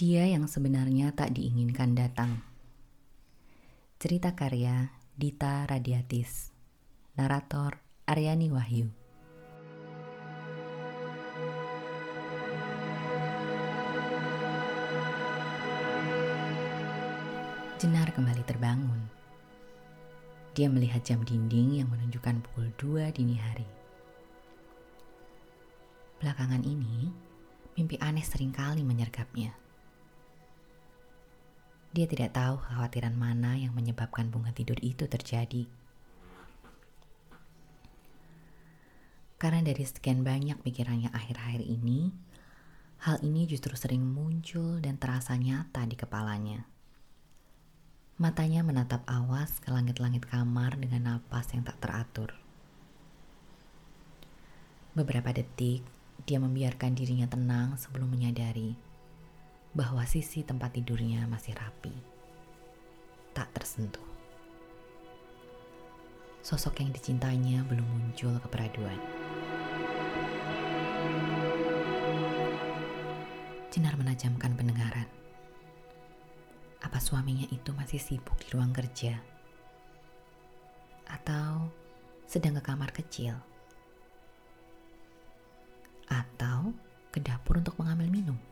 Dia yang sebenarnya tak diinginkan datang. Cerita karya Dita Radiatis. Narator Aryani Wahyu. Jenar kembali terbangun. Dia melihat jam dinding yang menunjukkan pukul 2 dini hari. Belakangan ini, mimpi aneh sering kali menyergapnya. Dia tidak tahu kekhawatiran mana yang menyebabkan bunga tidur itu terjadi. Karena dari sekian banyak pikirannya akhir-akhir ini, hal ini justru sering muncul dan terasa nyata di kepalanya. Matanya menatap awas ke langit-langit kamar dengan napas yang tak teratur. Beberapa detik, dia membiarkan dirinya tenang sebelum menyadari bahwa sisi tempat tidurnya masih rapi, tak tersentuh. Sosok yang dicintainya belum muncul ke peraduan. Jenar menajamkan pendengaran. Apa suaminya itu masih sibuk di ruang kerja? Atau sedang ke kamar kecil? Atau ke dapur untuk mengambil minum?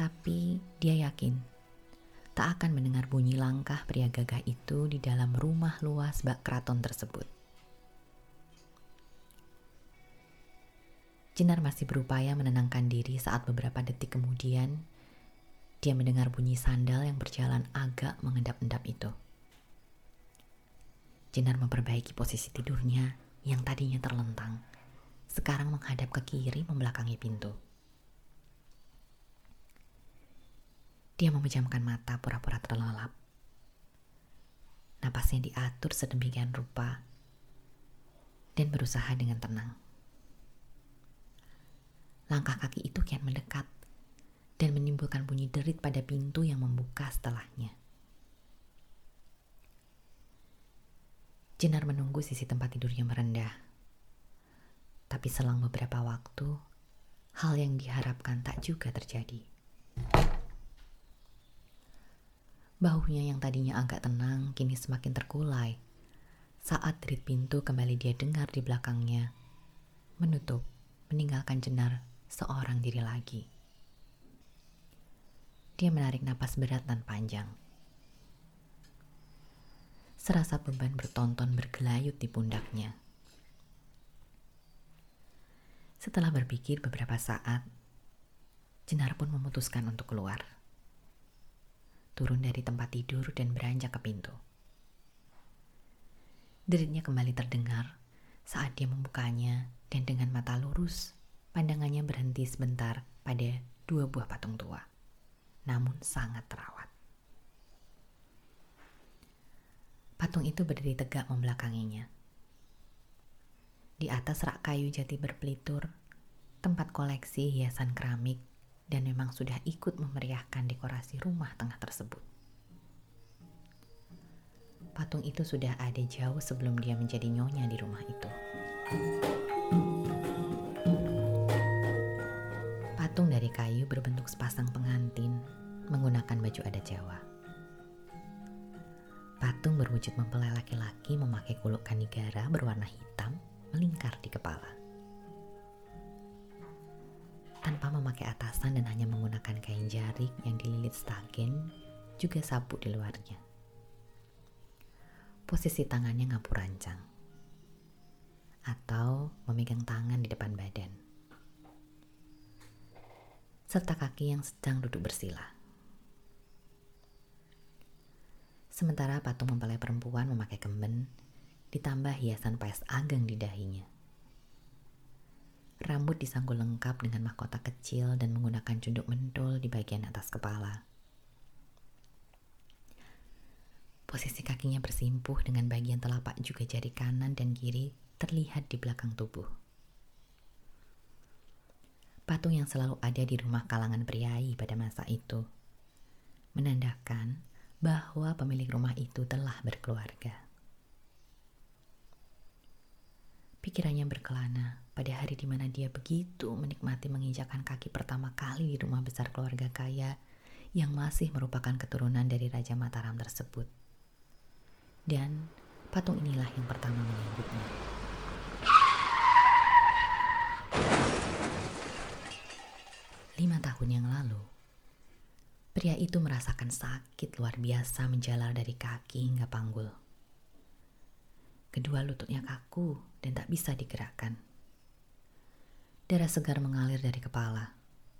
Tapi dia yakin tak akan mendengar bunyi langkah pria gagah itu di dalam rumah luas bak keraton tersebut. Jenar masih berupaya menenangkan diri saat beberapa detik kemudian dia mendengar bunyi sandal yang berjalan agak mengendap-endap itu. Jenar memperbaiki posisi tidurnya yang tadinya terlentang, sekarang menghadap ke kiri membelakangi pintu. Dia memejamkan mata pura-pura terlelap. Napasnya diatur sedemikian rupa dan berusaha dengan tenang. Langkah kaki itu kian mendekat dan menimbulkan bunyi derit pada pintu yang membuka setelahnya. Jenar menunggu sisi tempat tidurnya merendah. Tapi selang beberapa waktu, hal yang diharapkan tak juga terjadi. Bahunya yang tadinya agak tenang kini semakin terkulai saat derit pintu kembali dia dengar di belakangnya. Menutup, meninggalkan jenar seorang diri lagi. Dia menarik napas berat dan panjang. Serasa beban bertonton bergelayut di pundaknya. Setelah berpikir beberapa saat, Jenar pun memutuskan untuk keluar. Turun dari tempat tidur dan beranjak ke pintu. Deritnya kembali terdengar saat dia membukanya dan dengan mata lurus Pandangannya berhenti sebentar pada dua buah patung tua, namun sangat terawat. Patung itu berdiri tegak membelakanginya. Di atas rak kayu jati berpelitur, tempat koleksi hiasan keramik dan memang sudah ikut memeriahkan dekorasi rumah tengah tersebut. Patung itu sudah ada jauh sebelum dia menjadi nyonya di rumah itu. Patung dari kayu berbentuk sepasang pengantin menggunakan baju adat Jawa. Patung berwujud mempelai laki-laki memakai kuluk kanigara berwarna hitam melingkar di kepala. Tanpa memakai atasan dan hanya menggunakan kain jarik yang dililit stagen, juga sabuk di luarnya. Posisi tangannya ngapur rancang. Atau memegang tangan di depan badan serta kaki yang sedang duduk bersila. Sementara patung mempelai perempuan memakai kemben, ditambah hiasan paes ageng di dahinya. Rambut disanggul lengkap dengan mahkota kecil dan menggunakan cunduk mentul di bagian atas kepala. Posisi kakinya bersimpuh dengan bagian telapak juga jari kanan dan kiri terlihat di belakang tubuh patung yang selalu ada di rumah kalangan priai pada masa itu, menandakan bahwa pemilik rumah itu telah berkeluarga. Pikirannya berkelana pada hari di mana dia begitu menikmati menginjakan kaki pertama kali di rumah besar keluarga kaya yang masih merupakan keturunan dari Raja Mataram tersebut. Dan patung inilah yang pertama menyambutnya. Lima tahun yang lalu, pria itu merasakan sakit luar biasa menjalar dari kaki hingga panggul. Kedua lututnya kaku dan tak bisa digerakkan. Darah segar mengalir dari kepala,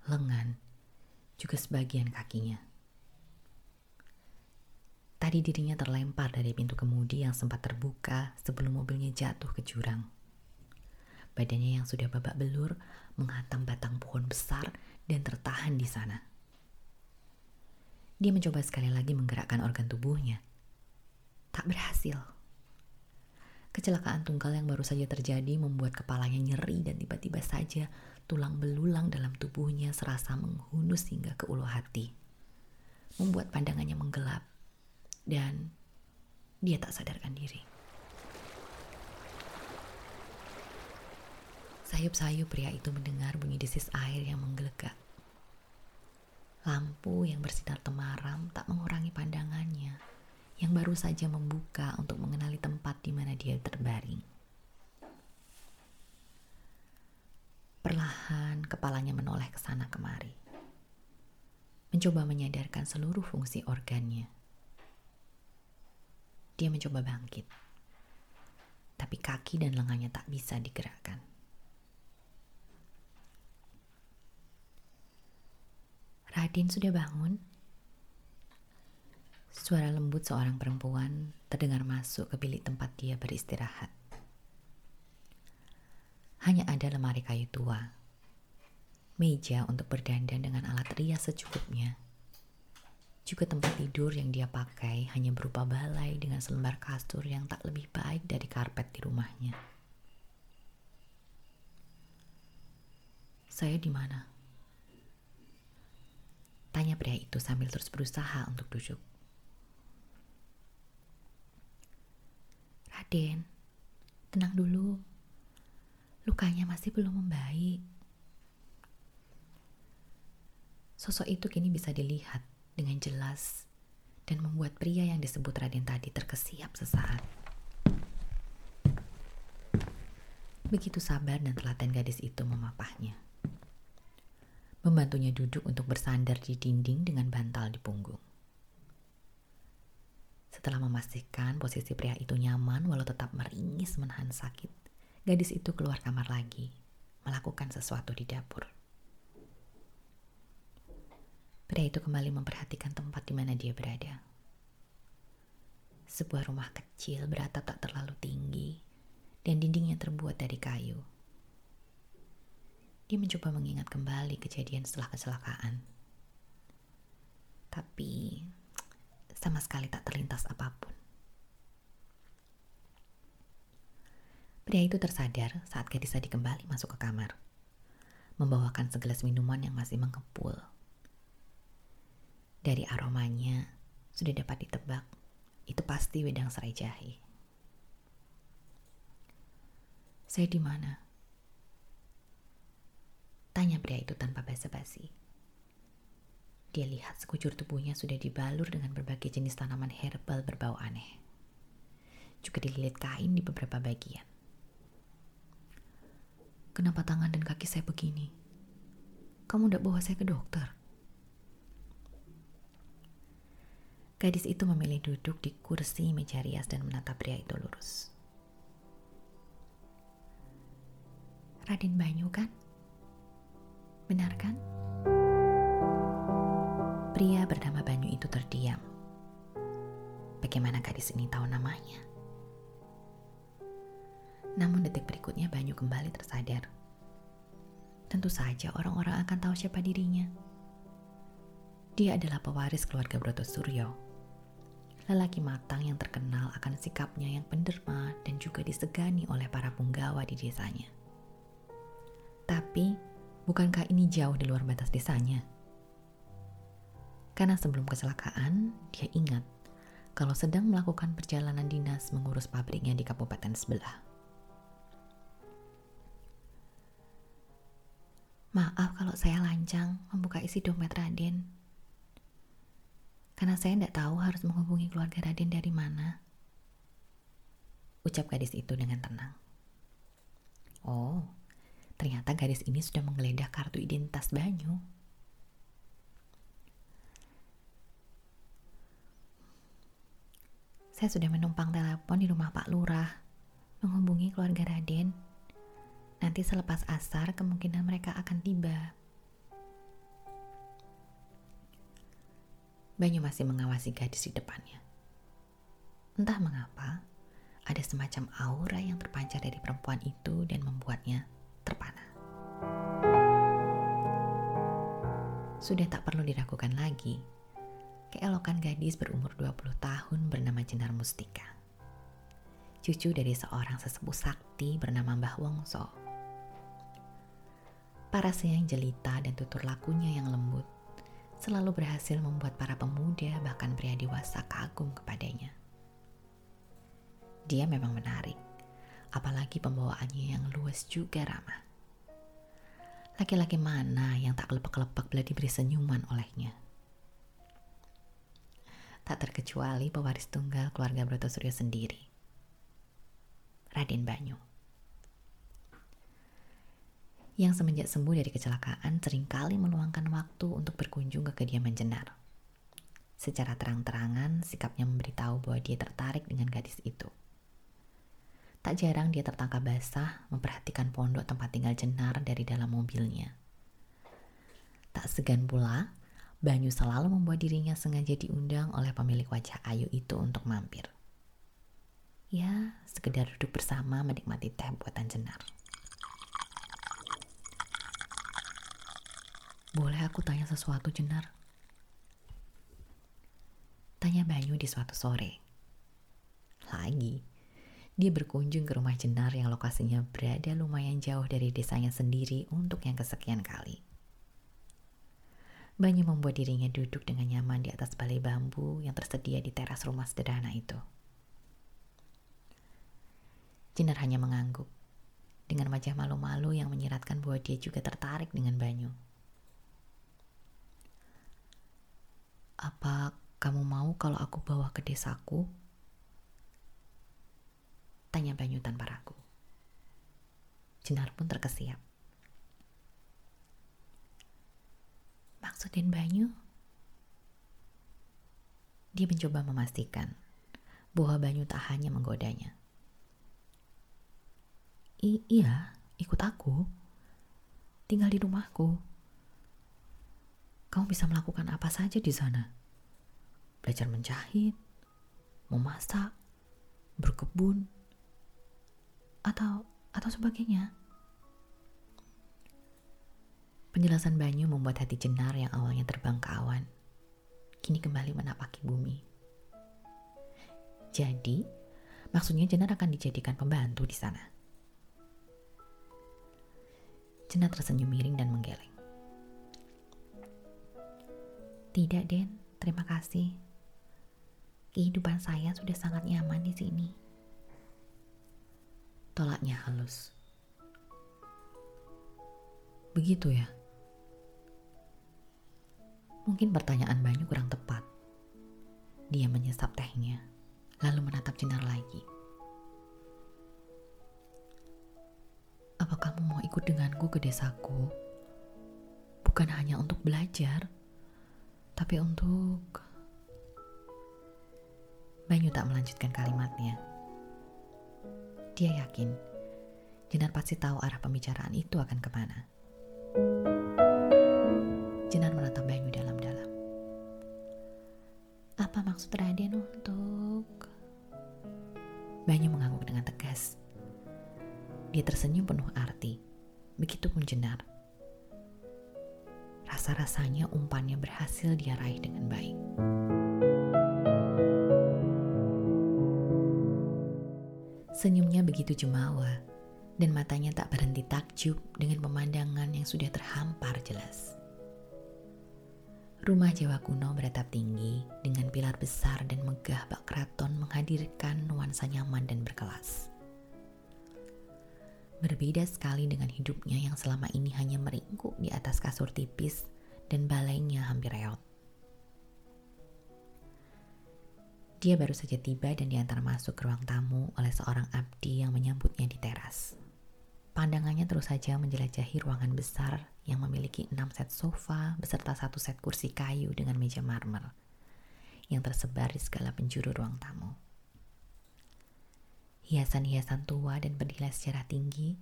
lengan, juga sebagian kakinya. Tadi dirinya terlempar dari pintu kemudi yang sempat terbuka sebelum mobilnya jatuh ke jurang. Badannya yang sudah babak belur menghantam batang pohon besar dan tertahan di sana. Dia mencoba sekali lagi menggerakkan organ tubuhnya. Tak berhasil. Kecelakaan tunggal yang baru saja terjadi membuat kepalanya nyeri dan tiba-tiba saja tulang belulang dalam tubuhnya serasa menghunus hingga ke ulu hati. Membuat pandangannya menggelap dan dia tak sadarkan diri. Sayup-sayup pria itu mendengar bunyi desis air yang menggelegak. Lampu yang bersinar temaram tak mengurangi yang baru saja membuka untuk mengenali tempat di mana dia terbaring. Perlahan kepalanya menoleh ke sana kemari. Mencoba menyadarkan seluruh fungsi organnya. Dia mencoba bangkit. Tapi kaki dan lengannya tak bisa digerakkan. Radin sudah bangun? Suara lembut seorang perempuan terdengar masuk ke bilik tempat dia beristirahat. Hanya ada lemari kayu tua, meja untuk berdandan dengan alat rias secukupnya, juga tempat tidur yang dia pakai hanya berupa balai dengan selembar kasur yang tak lebih baik dari karpet di rumahnya. Saya di mana? Tanya pria itu sambil terus berusaha untuk duduk. Raden, tenang dulu. Lukanya masih belum membaik. Sosok itu kini bisa dilihat dengan jelas dan membuat pria yang disebut Raden tadi terkesiap sesaat. Begitu sabar dan telaten gadis itu memapahnya membantunya duduk untuk bersandar di dinding dengan bantal di punggung. Setelah memastikan posisi pria itu nyaman walau tetap meringis menahan sakit, gadis itu keluar kamar lagi, melakukan sesuatu di dapur. Pria itu kembali memperhatikan tempat di mana dia berada. Sebuah rumah kecil beratap tak terlalu tinggi dan dindingnya terbuat dari kayu. Dia mencoba mengingat kembali kejadian setelah kecelakaan. Tapi sama sekali tak terlintas apa pun. Pria itu tersadar saat gadis tadi kembali masuk ke kamar, membawakan segelas minuman yang masih mengepul. Dari aromanya, sudah dapat ditebak, itu pasti wedang serai jahe. Saya di mana? Tanya pria itu tanpa basa-basi. Dia lihat sekujur tubuhnya sudah dibalur dengan berbagai jenis tanaman herbal berbau aneh. Juga dililit kain di beberapa bagian. Kenapa tangan dan kaki saya begini? Kamu tidak bawa saya ke dokter? Gadis itu memilih duduk di kursi meja rias dan menatap pria itu lurus. Raden Banyu kan? Benar kan? Pria bernama Banyu itu terdiam. Bagaimana gadis ini tahu namanya? Namun detik berikutnya Banyu kembali tersadar. Tentu saja orang-orang akan tahu siapa dirinya. Dia adalah pewaris keluarga Broto Suryo. Lelaki matang yang terkenal akan sikapnya yang penderma dan juga disegani oleh para punggawa di desanya. Tapi Bukankah ini jauh di luar batas desanya? Karena sebelum kecelakaan, dia ingat kalau sedang melakukan perjalanan dinas mengurus pabriknya di kabupaten sebelah. Maaf kalau saya lancang membuka isi dompet Raden. Karena saya tidak tahu harus menghubungi keluarga Raden dari mana. Ucap gadis itu dengan tenang. Oh, ternyata gadis ini sudah menggeledah kartu identitas Banyu. Saya sudah menumpang telepon di rumah Pak Lurah, menghubungi keluarga Raden Nanti selepas asar kemungkinan mereka akan tiba. Banyu masih mengawasi gadis di depannya. Entah mengapa, ada semacam aura yang terpancar dari perempuan itu dan membuatnya terpana. Sudah tak perlu diragukan lagi, keelokan gadis berumur 20 tahun bernama Jenar Mustika. Cucu dari seorang sesepuh sakti bernama Mbah Wongso Parasnya yang jelita dan tutur lakunya yang lembut selalu berhasil membuat para pemuda bahkan pria dewasa kagum kepadanya. Dia memang menarik, apalagi pembawaannya yang luas juga ramah. Laki-laki mana yang tak kelepek-kelepek bila diberi senyuman olehnya? Tak terkecuali pewaris tunggal keluarga Broto Suryo sendiri, Raden Banyu yang semenjak sembuh dari kecelakaan sering kali meluangkan waktu untuk berkunjung ke kediaman Jenar. Secara terang-terangan, sikapnya memberitahu bahwa dia tertarik dengan gadis itu. Tak jarang dia tertangkap basah memperhatikan pondok tempat tinggal Jenar dari dalam mobilnya. Tak segan pula, Banyu selalu membuat dirinya sengaja diundang oleh pemilik wajah ayu itu untuk mampir. Ya, sekedar duduk bersama menikmati teh buatan Jenar. Boleh aku tanya sesuatu, Jenar? Tanya Banyu di suatu sore. Lagi, dia berkunjung ke rumah Jenar yang lokasinya berada lumayan jauh dari desanya sendiri untuk yang kesekian kali. Banyu membuat dirinya duduk dengan nyaman di atas balai bambu yang tersedia di teras rumah sederhana itu. Jenar hanya mengangguk, dengan wajah malu-malu yang menyiratkan bahwa dia juga tertarik dengan Banyu. Apa kamu mau kalau aku bawa ke desaku? Tanya Banyu tanpa ragu. Jenar pun terkesiap. Maksudin Banyu? Dia mencoba memastikan bahwa Banyu tak hanya menggodanya. I iya, ikut aku. Tinggal di rumahku kamu bisa melakukan apa saja di sana. Belajar menjahit, memasak, berkebun, atau atau sebagainya. Penjelasan Banyu membuat hati Jenar yang awalnya terbang ke awan, kini kembali menapaki bumi. Jadi, maksudnya Jenar akan dijadikan pembantu di sana. Jenar tersenyum miring dan menggeleng. Tidak, Den. Terima kasih. Kehidupan saya sudah sangat nyaman di sini. Tolaknya halus. Begitu ya? Mungkin pertanyaan Banyu kurang tepat. Dia menyesap tehnya, lalu menatap Jenar lagi. Apa kamu mau ikut denganku ke desaku? Bukan hanya untuk belajar, tapi untuk Banyu tak melanjutkan kalimatnya. Dia yakin Jenar pasti tahu arah pembicaraan itu akan ke mana. Jenar menatap Banyu. Apa maksud Raden untuk... Banyu mengangguk dengan tegas. Dia tersenyum penuh arti. Begitupun Jenar. Rasa-rasanya umpannya berhasil dia raih dengan baik. Senyumnya begitu jemawa, dan matanya tak berhenti takjub dengan pemandangan yang sudah terhampar jelas. Rumah Jawa kuno beratap tinggi dengan pilar besar dan megah bak keraton menghadirkan nuansa nyaman dan berkelas. Berbeda sekali dengan hidupnya yang selama ini hanya meringkuk di atas kasur tipis dan balainya hampir reot. Dia baru saja tiba dan diantar masuk ke ruang tamu oleh seorang abdi yang menyambutnya di teras. Pandangannya terus saja menjelajahi ruangan besar yang memiliki enam set sofa beserta satu set kursi kayu dengan meja marmer yang tersebar di segala penjuru ruang tamu. Hiasan-hiasan tua dan berdilai secara tinggi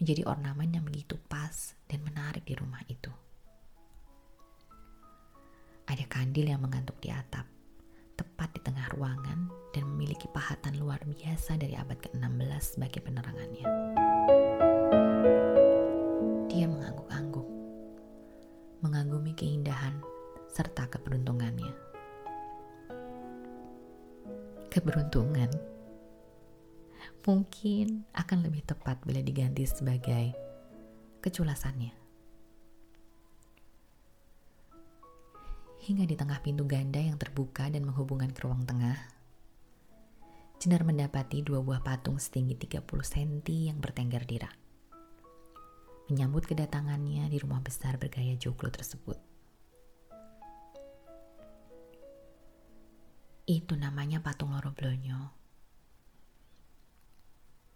menjadi ornamen yang begitu pas dan menarik di rumah itu. Ada kandil yang menggantung di atap, tepat di tengah ruangan dan memiliki pahatan luar biasa dari abad ke-16 sebagai penerangannya. Dia mengangguk-angguk, mengagumi keindahan serta keberuntungannya. Keberuntungan mungkin akan lebih tepat bila diganti sebagai keculasannya. Hingga di tengah pintu ganda yang terbuka dan menghubungkan ke ruang tengah, Jenar mendapati dua buah patung setinggi 30 cm yang bertengger di rak. Menyambut kedatangannya di rumah besar bergaya joglo tersebut. Itu namanya patung loro blonyo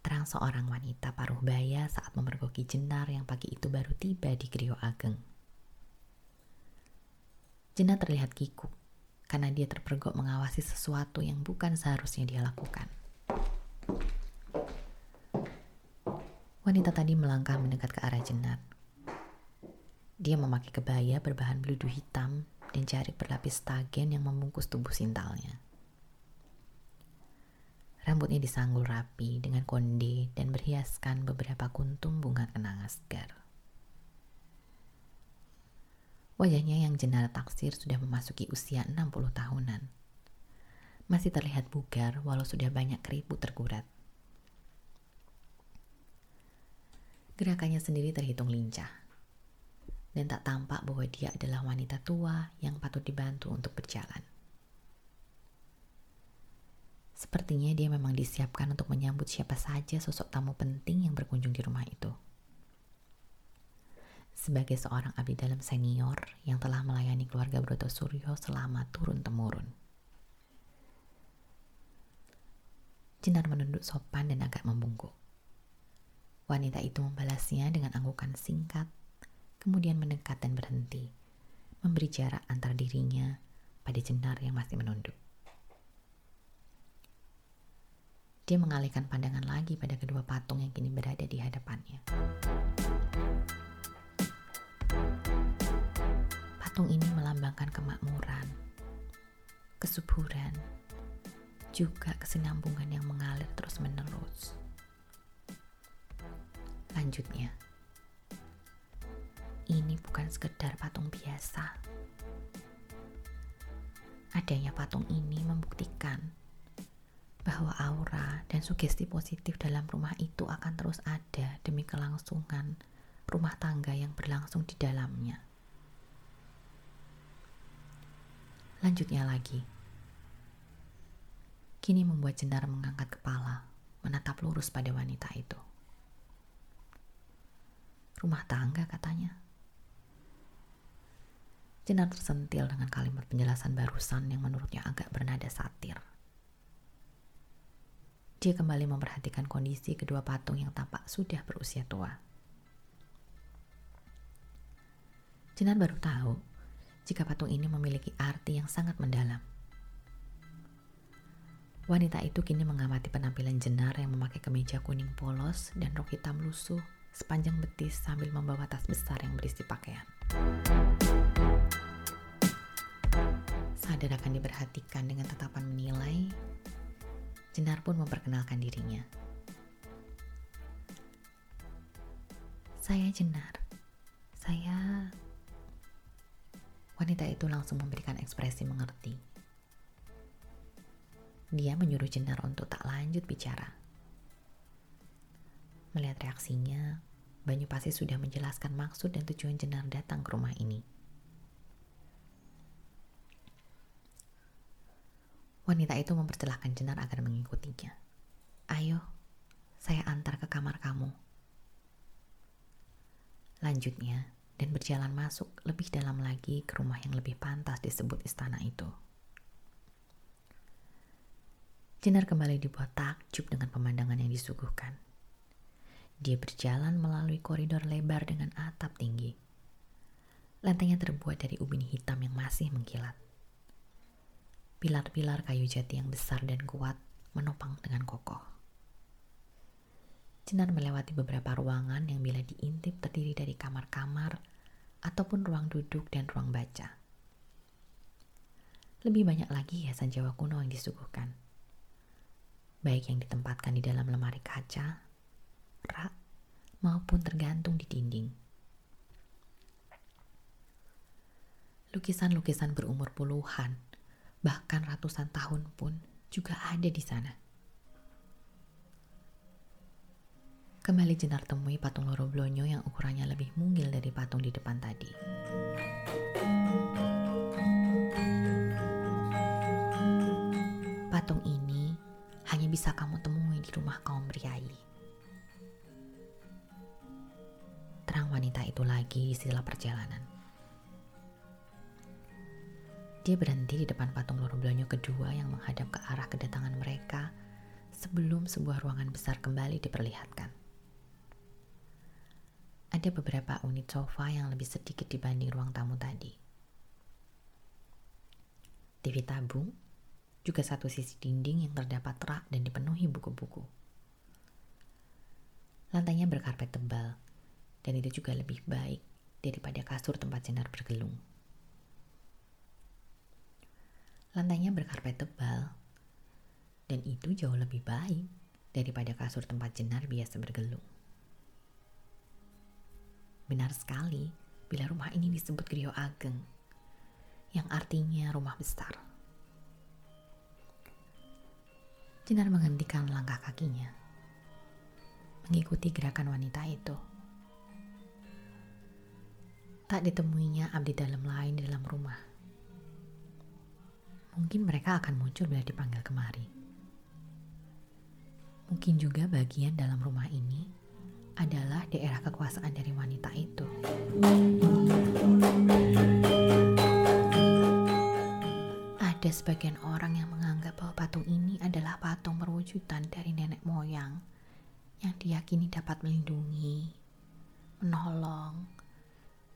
terang seorang wanita paruh baya saat memergoki jenar yang pagi itu baru tiba di Grio Ageng. Jenar terlihat kikuk karena dia terpergok mengawasi sesuatu yang bukan seharusnya dia lakukan. Wanita tadi melangkah mendekat ke arah jenar. Dia memakai kebaya berbahan beludu hitam dan jarik berlapis tagen yang membungkus tubuh sintalnya. Rambutnya disanggul rapi dengan konde dan berhiaskan beberapa kuntum bunga kenanga segar. Wajahnya yang jenar taksir sudah memasuki usia 60 tahunan. Masih terlihat bugar walau sudah banyak keriput tergurat. Gerakannya sendiri terhitung lincah. Dan tak tampak bahwa dia adalah wanita tua yang patut dibantu untuk berjalan. Sepertinya dia memang disiapkan untuk menyambut siapa saja sosok tamu penting yang berkunjung di rumah itu. Sebagai seorang abdi dalam senior yang telah melayani keluarga Broto Suryo selama turun-temurun. Jenar menunduk sopan dan agak membungkuk. Wanita itu membalasnya dengan anggukan singkat, kemudian mendekat dan berhenti, memberi jarak antar dirinya pada jenar yang masih menunduk. Dia mengalihkan pandangan lagi pada kedua patung yang kini berada di hadapannya. Patung ini melambangkan kemakmuran, kesuburan, juga kesinambungan yang mengalir terus-menerus. Lanjutnya, ini bukan sekedar patung biasa. Adanya patung ini membuktikan bahwa aura dan sugesti positif dalam rumah itu akan terus ada demi kelangsungan rumah tangga yang berlangsung di dalamnya. Lanjutnya lagi. Kini membuat Jenar mengangkat kepala, menatap lurus pada wanita itu. Rumah tangga katanya. Jenar tersentil dengan kalimat penjelasan barusan yang menurutnya agak bernada satir. Dia kembali memperhatikan kondisi kedua patung yang tampak sudah berusia tua. Jenar baru tahu jika patung ini memiliki arti yang sangat mendalam. Wanita itu kini mengamati penampilan Jenar yang memakai kemeja kuning polos dan rok hitam lusuh sepanjang betis sambil membawa tas besar yang berisi pakaian. Sadar akan diperhatikan dengan tatapan menilai, Jenar pun memperkenalkan dirinya. Saya Jenar. Saya... Wanita itu langsung memberikan ekspresi mengerti. Dia menyuruh Jenar untuk tak lanjut bicara. Melihat reaksinya, Banyu pasti sudah menjelaskan maksud dan tujuan Jenar datang ke rumah ini. Wanita itu mempersilahkan Jenar agar mengikutinya. Ayo, saya antar ke kamar kamu. Lanjutnya, dan berjalan masuk lebih dalam lagi ke rumah yang lebih pantas disebut istana itu. Jenar kembali dibuat takjub dengan pemandangan yang disuguhkan. Dia berjalan melalui koridor lebar dengan atap tinggi. Lantainya terbuat dari ubin hitam yang masih mengkilat. Pilar-pilar kayu jati yang besar dan kuat menopang dengan kokoh. Jenar melewati beberapa ruangan yang bila diintip terdiri dari kamar-kamar ataupun ruang duduk dan ruang baca. Lebih banyak lagi hiasan Jawa kuno yang disuguhkan. Baik yang ditempatkan di dalam lemari kaca, rak, maupun tergantung di dinding. Lukisan-lukisan berumur puluhan, bahkan ratusan tahun pun juga ada di sana. Kembali jenar temui patung Loro Blonyo yang ukurannya lebih mungil dari patung di depan tadi. Patung ini hanya bisa kamu temui di rumah kaum priayi. Terang wanita itu lagi istilah perjalanan. Dia berhenti di depan patung Loro Blonyo kedua yang menghadap ke arah kedatangan mereka sebelum sebuah ruangan besar kembali diperlihatkan. Ada beberapa unit sofa yang lebih sedikit dibanding ruang tamu tadi. TV tabung, juga satu sisi dinding yang terdapat rak dan dipenuhi buku-buku. Lantainya berkarpet tebal, dan itu juga lebih baik daripada kasur tempat sinar bergelung. Lantainya berkarpet tebal, dan itu jauh lebih baik daripada kasur tempat jenar biasa bergelung. Benar sekali bila rumah ini disebut Grio Ageng, yang artinya rumah besar. Jenar menghentikan langkah kakinya, mengikuti gerakan wanita itu. Tak ditemuinya abdi dalam lain di dalam rumah. Mungkin mereka akan muncul bila dipanggil kemari. Mungkin juga bagian dalam rumah ini adalah daerah kekuasaan dari wanita itu. Ada sebagian orang yang menganggap bahwa patung ini adalah patung perwujudan dari nenek moyang yang diyakini dapat melindungi, menolong,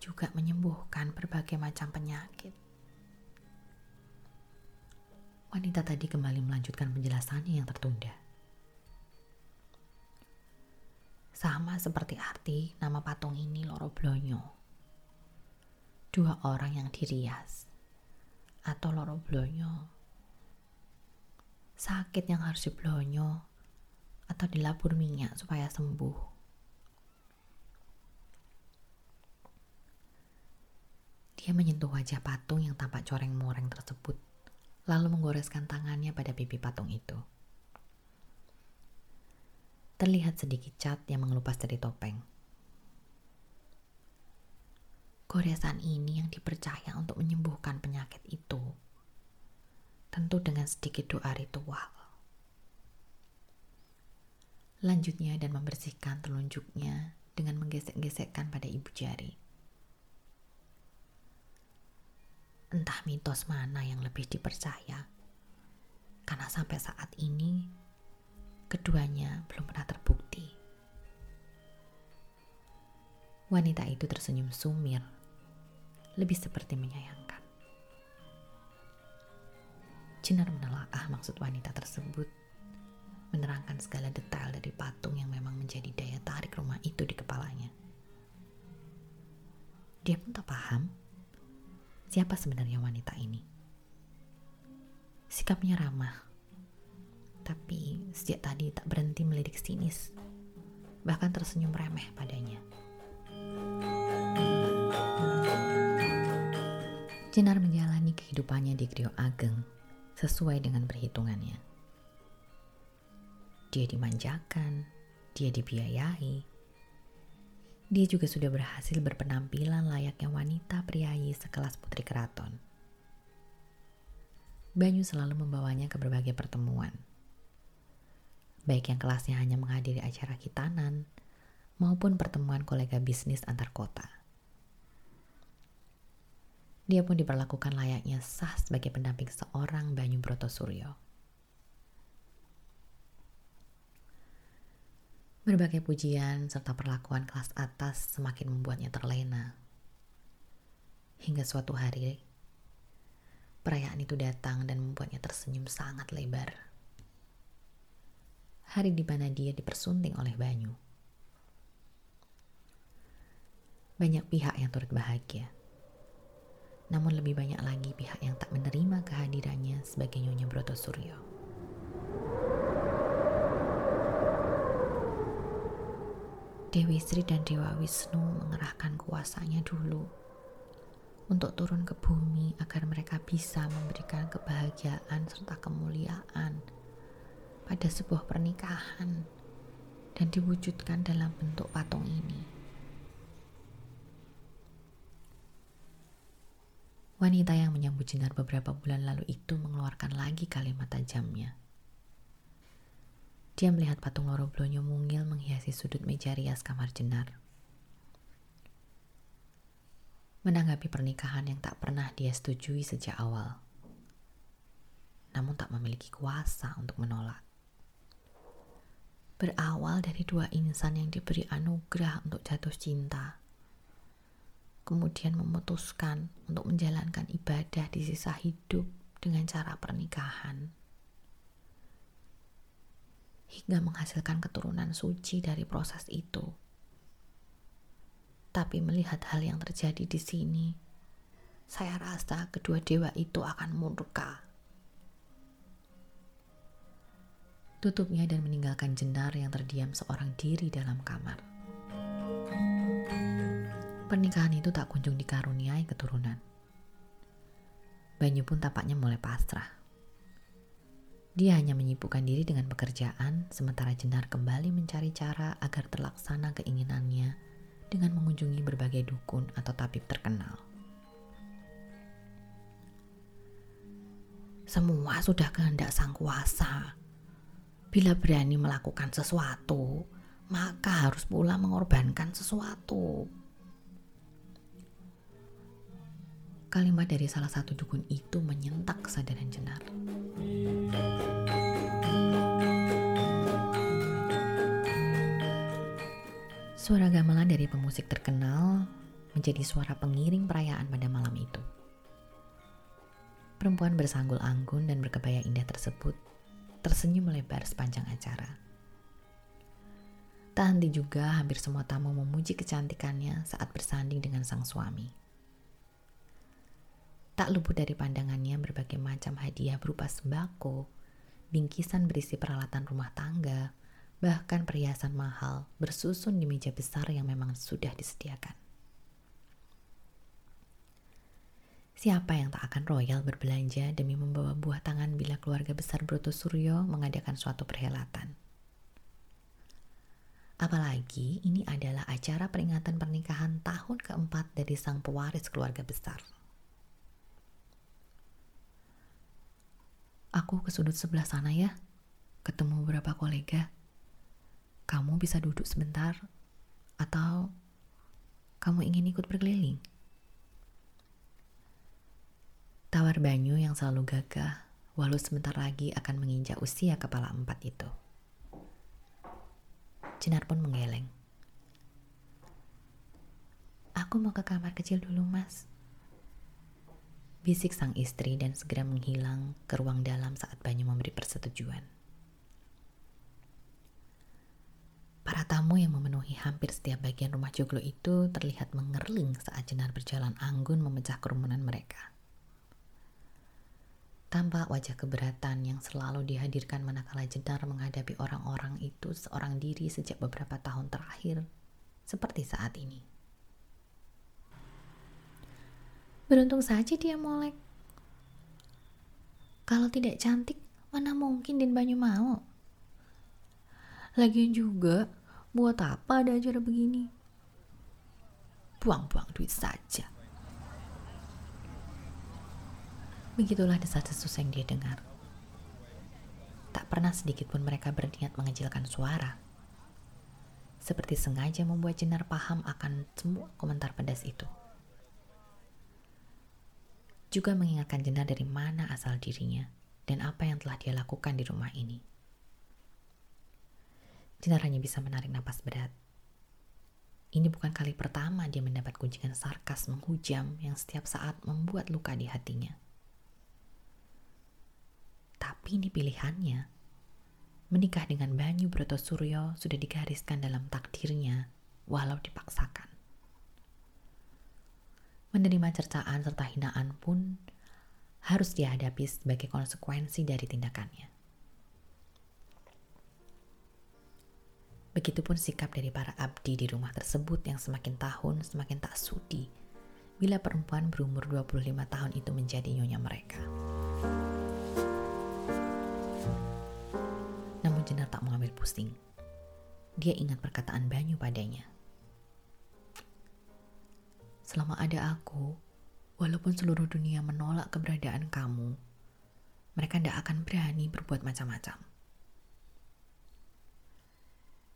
juga menyembuhkan berbagai macam penyakit. Wanita tadi kembali melanjutkan penjelasannya yang tertunda. Sama seperti arti nama patung ini Loro Blonyo. Dua orang yang dirias atau Loro Blonyo. Sakit yang harus diblonyo atau dilabur minyak supaya sembuh. Dia menyentuh wajah patung yang tampak coreng-moreng tersebut, lalu menggoreskan tangannya pada pipi patung itu. Terlihat sedikit cat yang mengelupas dari topeng. Goresan ini yang dipercaya untuk menyembuhkan penyakit itu. Tentu dengan sedikit doa ritual. Lanjutnya dan membersihkan telunjuknya dengan menggesek-gesekkan pada ibu jari. Entah mitos mana yang lebih dipercaya, karena sampai saat ini keduanya belum pernah terbukti. Wanita itu tersenyum sumir, lebih seperti menyayangkan. Cinar menelaah maksud wanita tersebut, menerangkan segala detail dari patung yang memang menjadi daya tarik rumah itu di kepalanya. Dia pun tak paham siapa sebenarnya wanita ini. Sikapnya ramah, tapi sejak tadi tak berhenti melirik sinis, bahkan tersenyum remeh padanya. Jenar menjalani kehidupannya di Grio Ageng sesuai dengan perhitungannya. Dia dimanjakan, dia dibiayai. Dia juga sudah berhasil berpenampilan layaknya wanita priayi sekelas putri keraton. Banyu selalu membawanya ke berbagai pertemuan baik yang kelasnya hanya menghadiri acara kitanan maupun pertemuan kolega bisnis antar kota. Dia pun diperlakukan layaknya sah sebagai pendamping seorang Banyu Broto Suryo. Berbagai pujian serta perlakuan kelas atas semakin membuatnya terlena. Hingga suatu hari, perayaan itu datang dan membuatnya tersenyum sangat lebar. Hari di mana dia dipersunting oleh Banyu. Banyak pihak yang turut bahagia. Namun lebih banyak lagi pihak yang tak menerima kehadirannya sebagai Nyonya Broto Suryo. Dewi Sri dan Dewa Wisnu mengerahkan kuasanya dulu untuk turun ke bumi agar mereka bisa memberikan kebahagiaan serta kemuliaan pada sebuah pernikahan dan diwujudkan dalam bentuk patung ini. Wanita yang menyambut Jenar beberapa bulan lalu itu mengeluarkan lagi kalimat tajamnya. Dia melihat patung loro blonyo mungil menghiasi sudut meja rias kamar jenar. Menanggapi pernikahan yang tak pernah dia setujui sejak awal. Namun tak memiliki kuasa untuk menolak. Berawal dari dua insan yang diberi anugerah untuk jatuh cinta. Kemudian memutuskan untuk menjalankan ibadah di sisa hidup dengan cara pernikahan hingga menghasilkan keturunan suci dari proses itu. Tapi melihat hal yang terjadi di sini, saya rasa kedua dewa itu akan murka. Tutupnya dan meninggalkan jenar yang terdiam seorang diri dalam kamar. Pernikahan itu tak kunjung dikaruniai keturunan. Banyu pun tampaknya mulai pasrah. Dia hanya menyibukkan diri dengan pekerjaan, sementara Jenar kembali mencari cara agar terlaksana keinginannya dengan mengunjungi berbagai dukun atau tabib terkenal. Semua sudah kehendak sang kuasa. Bila berani melakukan sesuatu, maka harus pula mengorbankan sesuatu. Kalimat dari salah satu dukun itu menyentak kesadaran Jenar. Suara gamelan dari pemusik terkenal menjadi suara pengiring perayaan pada malam itu. Perempuan bersanggul anggun dan berkebaya indah tersebut tersenyum melebar sepanjang acara. Tak henti juga hampir semua tamu memuji kecantikannya saat bersanding dengan sang suami. Tak luput dari pandangannya berbagai macam hadiah berupa sembako, bingkisan berisi peralatan rumah tangga, bahkan perhiasan mahal bersusun di meja besar yang memang sudah disediakan. Siapa yang tak akan royal berbelanja demi membawa buah tangan bila keluarga besar Broto Suryo mengadakan suatu perhelatan? Apalagi ini adalah acara peringatan pernikahan tahun keempat dari sang pewaris keluarga besar. Aku ke sudut sebelah sana ya, ketemu beberapa kolega kamu bisa duduk sebentar atau kamu ingin ikut berkeliling. Tawar Banyu yang selalu gagah, walau sebentar lagi akan menginjak usia kepala empat itu. Jenar pun menggeleng. Aku mau ke kamar kecil dulu, Mas. Bisik sang istri dan segera menghilang ke ruang dalam saat Banyu memberi persetujuan. Para tamu yang memenuhi hampir setiap bagian rumah joglo itu terlihat mengerling saat Jenar berjalan anggun memecah kerumunan mereka. Tampak wajah keberatan yang selalu dihadirkan manakala Jenar menghadapi orang-orang itu seorang diri sejak beberapa tahun terakhir, seperti saat ini. Beruntung saja dia molek. Kalau tidak cantik, mana mungkin Din Banyu mau? Lagian juga, Buat apa ada acara begini? Buang-buang duit saja. Begitulah desas-desus yang dia dengar. Tak pernah sedikit pun mereka berniat mengecilkan suara. seperti sengaja membuat Jenar paham akan semua komentar pedas itu. Juga mengingatkan Jenar dari mana asal dirinya dan apa yang telah dia lakukan di rumah ini. Jenar hanya bisa menarik napas berat. Ini bukan kali pertama dia mendapat kunjungan sarkas menghujam yang setiap saat membuat luka di hatinya. Tapi ini pilihannya menikah dengan Banyu Broto Suryo sudah digariskan dalam takdirnya, walau dipaksakan. Menerima cercaan serta hinaan pun harus dihadapi sebagai konsekuensi dari tindakannya. Begitupun sikap dari para abdi di rumah tersebut yang semakin tahun semakin tak sudi bila perempuan berumur 25 tahun itu menjadi nyonya mereka. Jenar tak mengambil pusing. Dia ingat perkataan Banyu padanya. Selama ada aku, walaupun seluruh dunia menolak keberadaan kamu, mereka tidak akan berani berbuat macam-macam.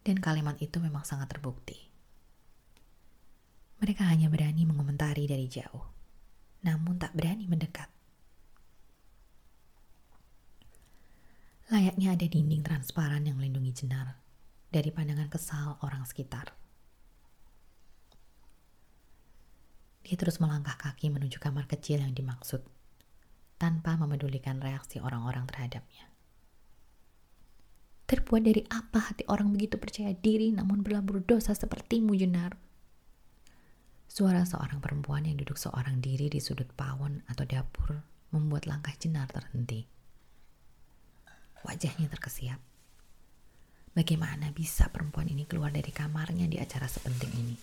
Dan kalimat itu memang sangat terbukti. Mereka hanya berani mengomentari dari jauh, namun tak berani mendekat. Layaknya ada dinding transparan yang melindungi jenar dari pandangan kesal orang sekitar. Dia terus melangkah kaki menuju kamar kecil yang dimaksud, tanpa memedulikan reaksi orang-orang terhadapnya. Terbuat dari apa hati orang begitu percaya diri namun berlabur dosa sepertimu, Jenar? Suara seorang perempuan yang duduk seorang diri di sudut pawon atau dapur membuat langkah Jenar terhenti. Wajahnya terkesiap. Bagaimana bisa perempuan ini keluar dari kamarnya di acara sepenting ini?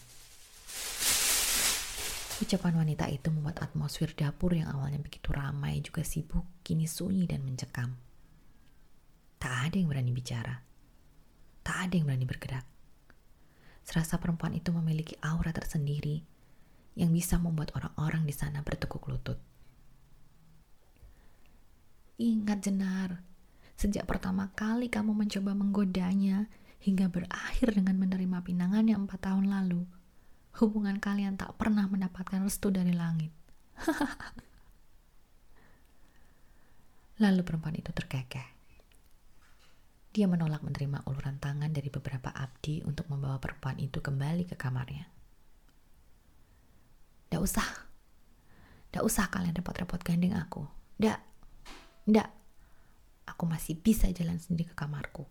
Ucapan wanita itu membuat atmosfer dapur yang awalnya begitu ramai juga sibuk, kini sunyi dan mencekam. Tak ada yang berani bicara. Tak ada yang berani bergerak. Serasa perempuan itu memiliki aura tersendiri yang bisa membuat orang-orang di sana bertekuk lutut. Ingat Jenar, Sejak pertama kali kamu mencoba menggodanya hingga berakhir dengan menerima pinangannya empat tahun lalu, hubungan kalian tak pernah mendapatkan restu dari langit. Lalu perempuan itu terkekeh. Dia menolak menerima uluran tangan dari beberapa abdi untuk membawa perempuan itu kembali ke kamarnya. Tidak usah. Tidak usah kalian repot-repot gandeng aku. Tidak. Tidak aku masih bisa jalan sendiri ke kamarku.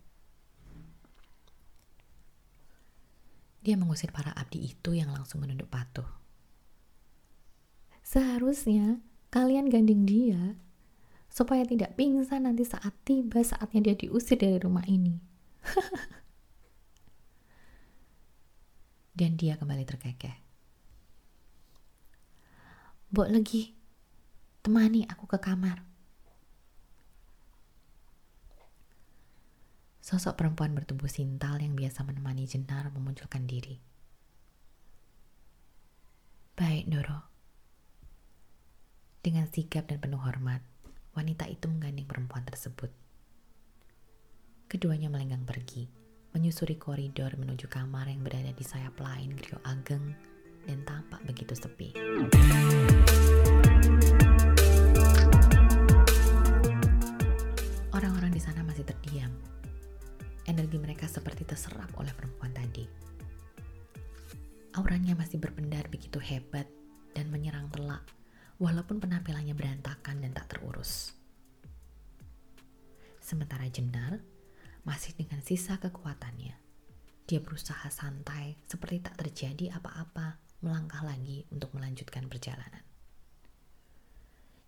Dia mengusir para abdi itu yang langsung menunduk patuh. Seharusnya kalian gandeng dia supaya tidak pingsan nanti saat tiba saatnya dia diusir dari rumah ini. Dan dia kembali terkekeh. Bok lagi, temani aku ke kamar. Sosok perempuan bertubuh sintal yang biasa menemani Jenar memunculkan diri. Baik, Doro. Dengan sigap dan penuh hormat, wanita itu menggandeng perempuan tersebut. Keduanya melenggang pergi, menyusuri koridor menuju kamar yang berada di sayap lain Grio Ageng dan tampak begitu sepi. Orang-orang di sana masih terdiam energi mereka seperti terserap oleh perempuan tadi. Auranya masih berpendar begitu hebat dan menyerang telak, walaupun penampilannya berantakan dan tak terurus. Sementara Jenar masih dengan sisa kekuatannya. Dia berusaha santai seperti tak terjadi apa-apa melangkah lagi untuk melanjutkan perjalanan.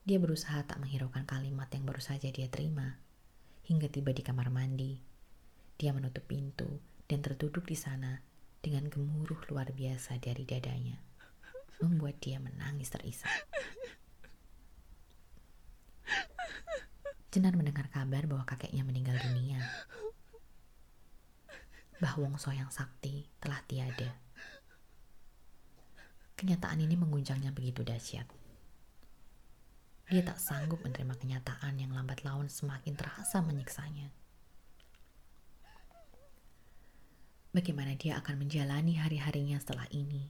Dia berusaha tak menghiraukan kalimat yang baru saja dia terima hingga tiba di kamar mandi dia menutup pintu dan terduduk di sana dengan gemuruh luar biasa dari dadanya, membuat dia menangis terisak. Jenar mendengar kabar bahwa kakeknya meninggal dunia. Bah Wongso yang sakti telah tiada. Kenyataan ini mengguncangnya begitu dahsyat. Dia tak sanggup menerima kenyataan yang lambat laun semakin terasa menyiksanya. Bagaimana dia akan menjalani hari-harinya setelah ini?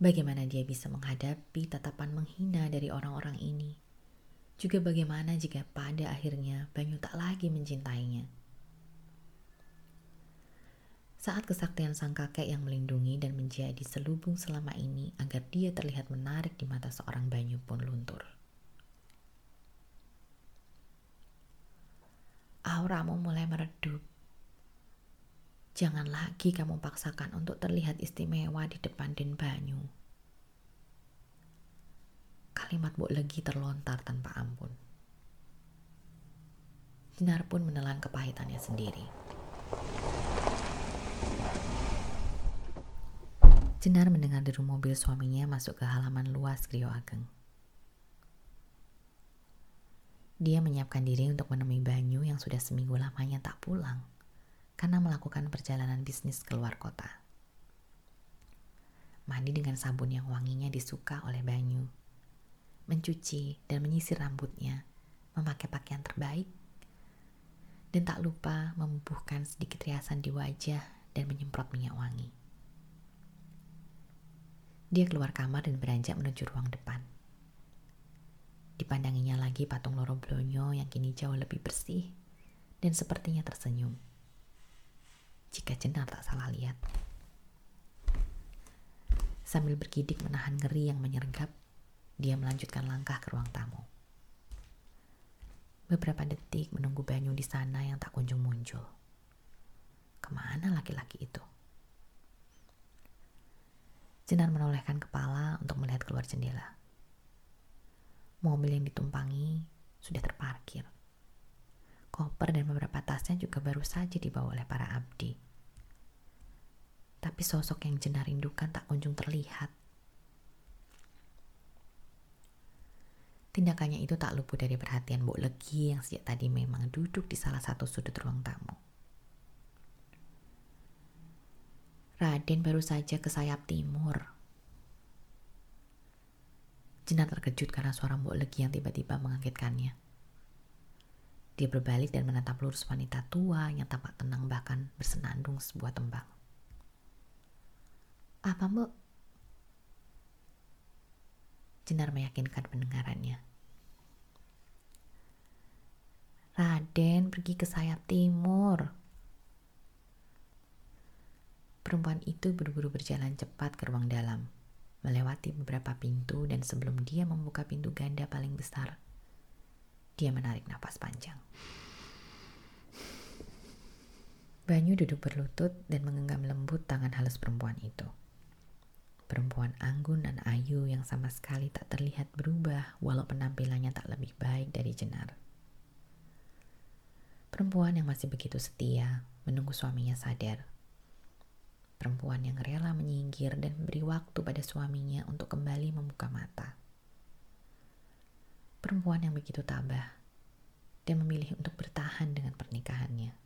Bagaimana dia bisa menghadapi tatapan menghina dari orang-orang ini? Juga bagaimana jika pada akhirnya Banyu tak lagi mencintainya? Saat kesaktian sang kakek yang melindungi dan menjadi selubung selama ini agar dia terlihat menarik di mata seorang Banyu pun luntur. Auramu mulai meredup Jangan lagi kamu paksakan untuk terlihat istimewa di depan Den Banyu. Kalimat Bu Legi terlontar tanpa ampun. Jenar pun menelan kepahitannya sendiri. Jenar mendengar deru mobil suaminya masuk ke halaman luas Grio Ageng. Dia menyiapkan diri untuk menemui Banyu yang sudah seminggu lamanya tak pulang karena melakukan perjalanan bisnis keluar kota. Mandi dengan sabun yang wanginya disuka oleh Banyu. Mencuci dan menyisir rambutnya, memakai pakaian terbaik, dan tak lupa membubuhkan sedikit riasan di wajah dan menyemprot minyak wangi. Dia keluar kamar dan beranjak menuju ruang depan. Dipandanginya lagi patung loro blonyo yang kini jauh lebih bersih dan sepertinya tersenyum jika Jenar tak salah lihat. Sambil bergidik menahan ngeri yang menyergap, dia melanjutkan langkah ke ruang tamu. Beberapa detik menunggu Banyu di sana yang tak kunjung muncul. Ke mana laki-laki itu? Jenar menolehkan kepala untuk melihat keluar jendela. Mobil yang ditumpangi sudah terparkir. Koper dan beberapa tasnya juga baru saja dibawa oleh para abdi. Tapi sosok yang jenar rindukan tak kunjung terlihat. Tindakannya itu tak luput dari perhatian Bu Legi yang sejak tadi memang duduk di salah satu sudut ruang tamu. Raden baru saja ke sayap timur. Jenar terkejut karena suara Mbok Legi yang tiba-tiba mengagetkannya. Dia berbalik dan menatap lurus wanita tua yang tampak tenang bahkan bersenandung sebuah tembang. Apa mbak? Jenar meyakinkan pendengarannya. Raden pergi ke sayap timur. Perempuan itu buru-buru berjalan cepat ke ruang dalam, melewati beberapa pintu dan sebelum dia membuka pintu ganda paling besar, dia menarik nafas panjang. Banyu duduk berlutut dan menggenggam lembut tangan halus perempuan itu. Perempuan anggun dan ayu yang sama sekali tak terlihat berubah walau penampilannya tak lebih baik dari jenar. Perempuan yang masih begitu setia menunggu suaminya sadar. Perempuan yang rela menyingkir dan memberi waktu pada suaminya untuk kembali membuka mata perempuan yang begitu tabah dan memilih untuk bertahan dengan pernikahannya.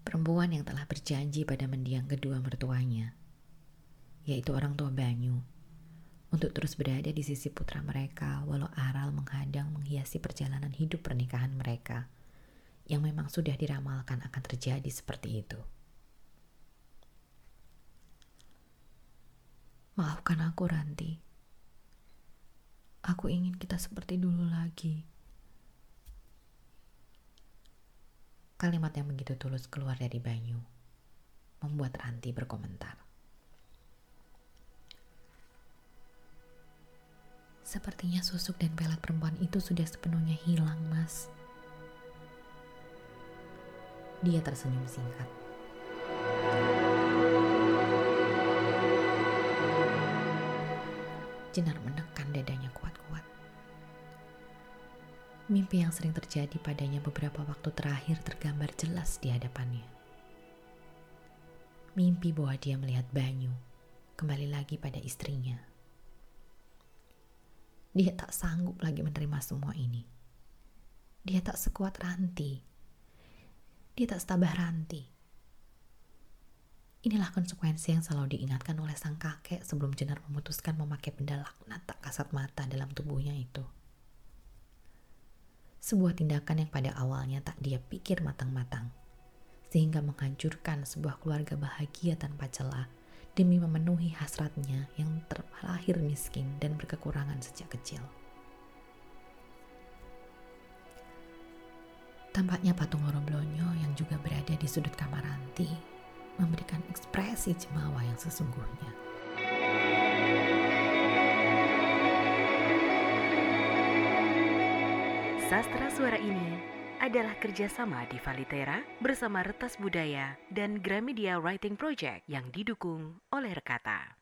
Perempuan yang telah berjanji pada mendiang kedua mertuanya, yaitu orang tua Banyu, untuk terus berada di sisi putra mereka walau aral menghadang menghiasi perjalanan hidup pernikahan mereka yang memang sudah diramalkan akan terjadi seperti itu. Maafkan aku Ranti. Aku ingin kita seperti dulu lagi. Kalimat yang begitu tulus keluar dari Banyu membuat Ranti berkomentar. Sepertinya susuk dan pelet perempuan itu sudah sepenuhnya hilang, Mas. Dia tersenyum singkat. Jenar menekan dadanya kuat-kuat. Mimpi yang sering terjadi padanya beberapa waktu terakhir tergambar jelas di hadapannya. Mimpi bahwa dia melihat Banyu kembali lagi pada istrinya. Dia tak sanggup lagi menerima semua ini. Dia tak sekuat Ranti. Dia tak setabah Ranti. Inilah konsekuensi yang selalu diingatkan oleh sang kakek sebelum Jenar memutuskan memakai benda laknat tak kasat mata dalam tubuhnya itu. Sebuah tindakan yang pada awalnya tak dia pikir matang-matang, sehingga menghancurkan sebuah keluarga bahagia tanpa celah demi memenuhi hasratnya yang terlahir miskin dan berkekurangan sejak kecil. Tampaknya patung Loro Blonyo yang juga berada di sudut kamar Ranti memberikan ekspresi jemawa yang sesungguhnya. Sastra suara ini adalah kerjasama di Valitera bersama Retas Budaya dan Gramedia Writing Project yang didukung oleh Rekata.